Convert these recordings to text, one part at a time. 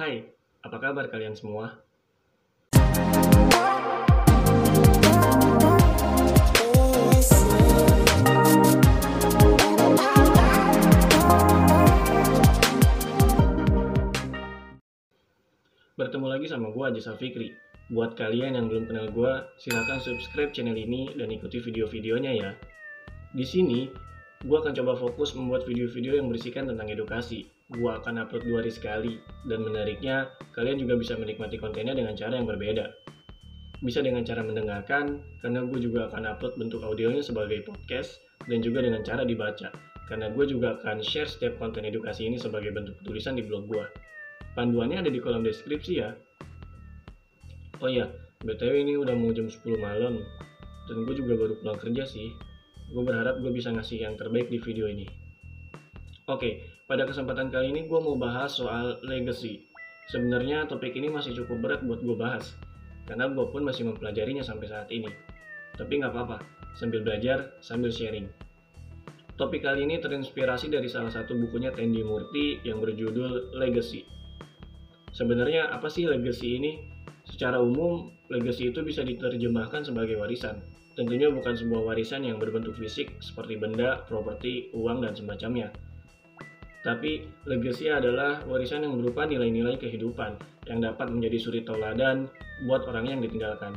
Hai, apa kabar kalian semua? Bertemu lagi sama gue Aji Fikri. Buat kalian yang belum kenal gue, silahkan subscribe channel ini dan ikuti video-videonya ya. Di sini, gue akan coba fokus membuat video-video yang berisikan tentang edukasi. Gue akan upload dua hari sekali, dan menariknya, kalian juga bisa menikmati kontennya dengan cara yang berbeda. Bisa dengan cara mendengarkan, karena gue juga akan upload bentuk audionya sebagai podcast, dan juga dengan cara dibaca, karena gue juga akan share setiap konten edukasi ini sebagai bentuk tulisan di blog gue. Panduannya ada di kolom deskripsi ya. Oh iya, BTW ini udah mau jam 10 malam, dan gue juga baru pulang kerja sih. Gue berharap gue bisa ngasih yang terbaik di video ini. Oke, pada kesempatan kali ini gue mau bahas soal legacy. Sebenarnya topik ini masih cukup berat buat gue bahas, karena gue pun masih mempelajarinya sampai saat ini. Tapi nggak apa-apa, sambil belajar, sambil sharing. Topik kali ini terinspirasi dari salah satu bukunya Tendi Murti yang berjudul Legacy. Sebenarnya apa sih legacy ini? Secara umum, legacy itu bisa diterjemahkan sebagai warisan. Tentunya bukan sebuah warisan yang berbentuk fisik seperti benda, properti, uang, dan semacamnya. Tapi legacy adalah warisan yang berupa nilai-nilai kehidupan yang dapat menjadi suri tauladan buat orang yang ditinggalkan.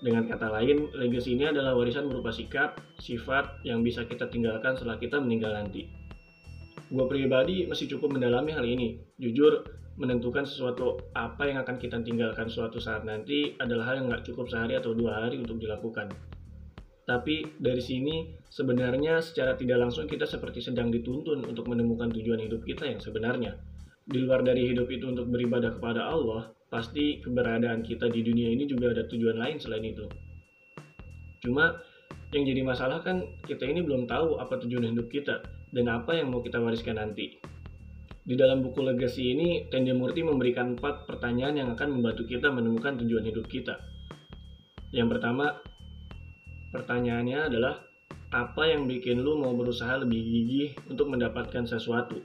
Dengan kata lain, legacy ini adalah warisan berupa sikap, sifat yang bisa kita tinggalkan setelah kita meninggal nanti. Gue pribadi masih cukup mendalami hal ini. Jujur, menentukan sesuatu apa yang akan kita tinggalkan suatu saat nanti adalah hal yang nggak cukup sehari atau dua hari untuk dilakukan. Tapi dari sini sebenarnya secara tidak langsung kita seperti sedang dituntun untuk menemukan tujuan hidup kita yang sebenarnya. Di luar dari hidup itu untuk beribadah kepada Allah, pasti keberadaan kita di dunia ini juga ada tujuan lain selain itu. Cuma yang jadi masalah kan kita ini belum tahu apa tujuan hidup kita dan apa yang mau kita wariskan nanti. Di dalam buku legasi ini, Murti memberikan empat pertanyaan yang akan membantu kita menemukan tujuan hidup kita. Yang pertama, pertanyaannya adalah, apa yang bikin lu mau berusaha lebih gigih untuk mendapatkan sesuatu?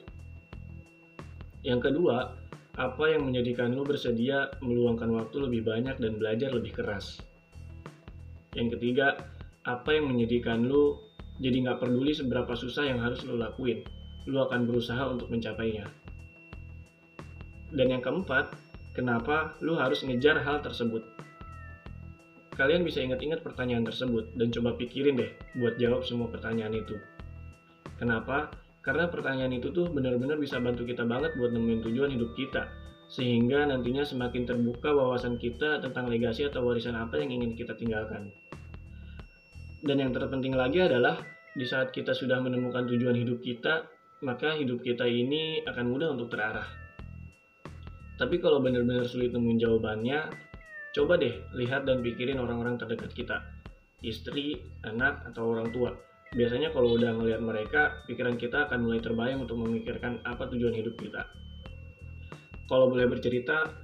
Yang kedua, apa yang menjadikan lu bersedia meluangkan waktu lebih banyak dan belajar lebih keras? Yang ketiga, apa yang menjadikan lu jadi nggak peduli seberapa susah yang harus lu lakuin? lu akan berusaha untuk mencapainya. Dan yang keempat, kenapa lu harus ngejar hal tersebut? Kalian bisa ingat-ingat pertanyaan tersebut dan coba pikirin deh buat jawab semua pertanyaan itu. Kenapa? Karena pertanyaan itu tuh benar-benar bisa bantu kita banget buat nemuin tujuan hidup kita. Sehingga nantinya semakin terbuka wawasan kita tentang legasi atau warisan apa yang ingin kita tinggalkan. Dan yang terpenting lagi adalah di saat kita sudah menemukan tujuan hidup kita, maka hidup kita ini akan mudah untuk terarah. Tapi kalau benar-benar sulit nemuin jawabannya, coba deh lihat dan pikirin orang-orang terdekat kita. Istri, anak, atau orang tua. Biasanya kalau udah ngelihat mereka, pikiran kita akan mulai terbayang untuk memikirkan apa tujuan hidup kita. Kalau boleh bercerita,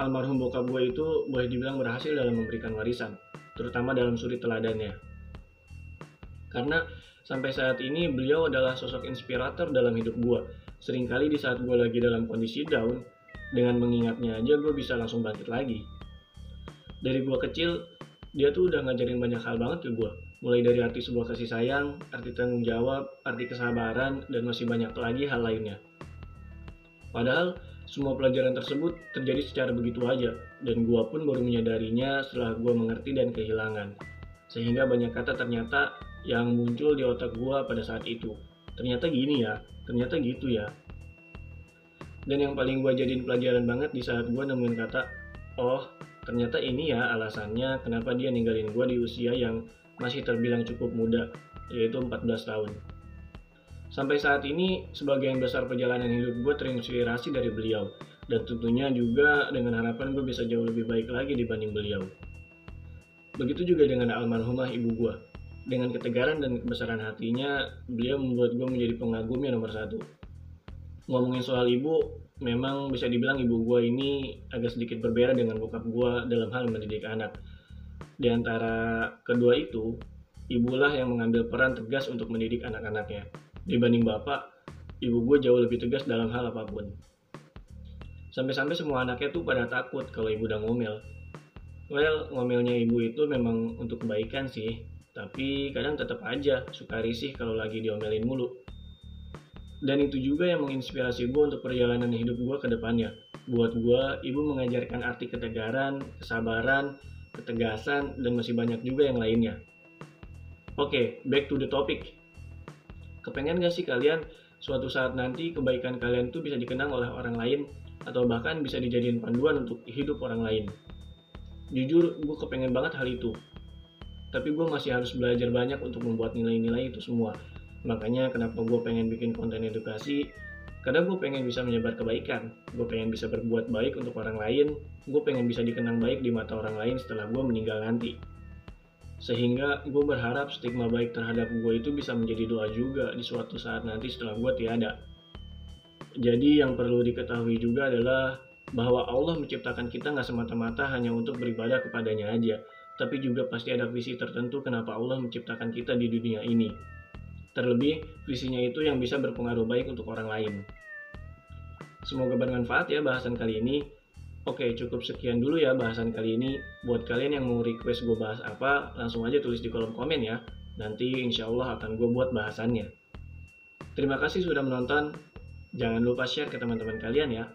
almarhum bokap gue itu boleh dibilang berhasil dalam memberikan warisan, terutama dalam suri teladannya. Karena Sampai saat ini beliau adalah sosok inspirator dalam hidup gue. Seringkali di saat gue lagi dalam kondisi down, dengan mengingatnya aja gue bisa langsung bangkit lagi. Dari gue kecil, dia tuh udah ngajarin banyak hal banget ke gue. Mulai dari arti sebuah kasih sayang, arti tanggung jawab, arti kesabaran, dan masih banyak lagi hal lainnya. Padahal, semua pelajaran tersebut terjadi secara begitu aja, dan gue pun baru menyadarinya setelah gue mengerti dan kehilangan. Sehingga banyak kata ternyata yang muncul di otak gue pada saat itu. Ternyata gini ya, ternyata gitu ya. Dan yang paling gue jadiin pelajaran banget di saat gue nemuin kata, oh ternyata ini ya alasannya kenapa dia ninggalin gue di usia yang masih terbilang cukup muda, yaitu 14 tahun. Sampai saat ini, sebagian besar perjalanan hidup gue terinspirasi dari beliau, dan tentunya juga dengan harapan gue bisa jauh lebih baik lagi dibanding beliau. Begitu juga dengan almarhumah ibu gue, dengan ketegaran dan kebesaran hatinya, beliau membuat gue menjadi pengagumnya nomor satu. Ngomongin soal ibu, memang bisa dibilang ibu gue ini agak sedikit berbeda dengan bokap gue dalam hal mendidik anak. Di antara kedua itu, ibulah yang mengambil peran tegas untuk mendidik anak-anaknya. Dibanding bapak, ibu gue jauh lebih tegas dalam hal apa pun. Sampai-sampai semua anaknya tuh pada takut kalau ibu udah ngomel. Well, ngomelnya ibu itu memang untuk kebaikan sih, tapi kadang tetap aja suka risih kalau lagi diomelin mulu. Dan itu juga yang menginspirasi gue untuk perjalanan hidup gue ke depannya. Buat gue, ibu mengajarkan arti ketegaran, kesabaran, ketegasan, dan masih banyak juga yang lainnya. Oke, okay, back to the topic. Kepengen gak sih kalian suatu saat nanti kebaikan kalian tuh bisa dikenang oleh orang lain atau bahkan bisa dijadiin panduan untuk hidup orang lain? Jujur, gue kepengen banget hal itu. Tapi gue masih harus belajar banyak untuk membuat nilai-nilai itu semua. Makanya kenapa gue pengen bikin konten edukasi, karena gue pengen bisa menyebar kebaikan. Gue pengen bisa berbuat baik untuk orang lain. Gue pengen bisa dikenang baik di mata orang lain setelah gue meninggal nanti. Sehingga gue berharap stigma baik terhadap gue itu bisa menjadi doa juga di suatu saat nanti setelah gue tiada. Jadi yang perlu diketahui juga adalah bahwa Allah menciptakan kita nggak semata-mata hanya untuk beribadah kepadanya aja, tapi juga pasti ada visi tertentu kenapa Allah menciptakan kita di dunia ini. Terlebih, visinya itu yang bisa berpengaruh baik untuk orang lain. Semoga bermanfaat ya bahasan kali ini. Oke, cukup sekian dulu ya bahasan kali ini. Buat kalian yang mau request gue bahas apa, langsung aja tulis di kolom komen ya. Nanti insya Allah akan gue buat bahasannya. Terima kasih sudah menonton. Jangan lupa share ke teman-teman kalian ya.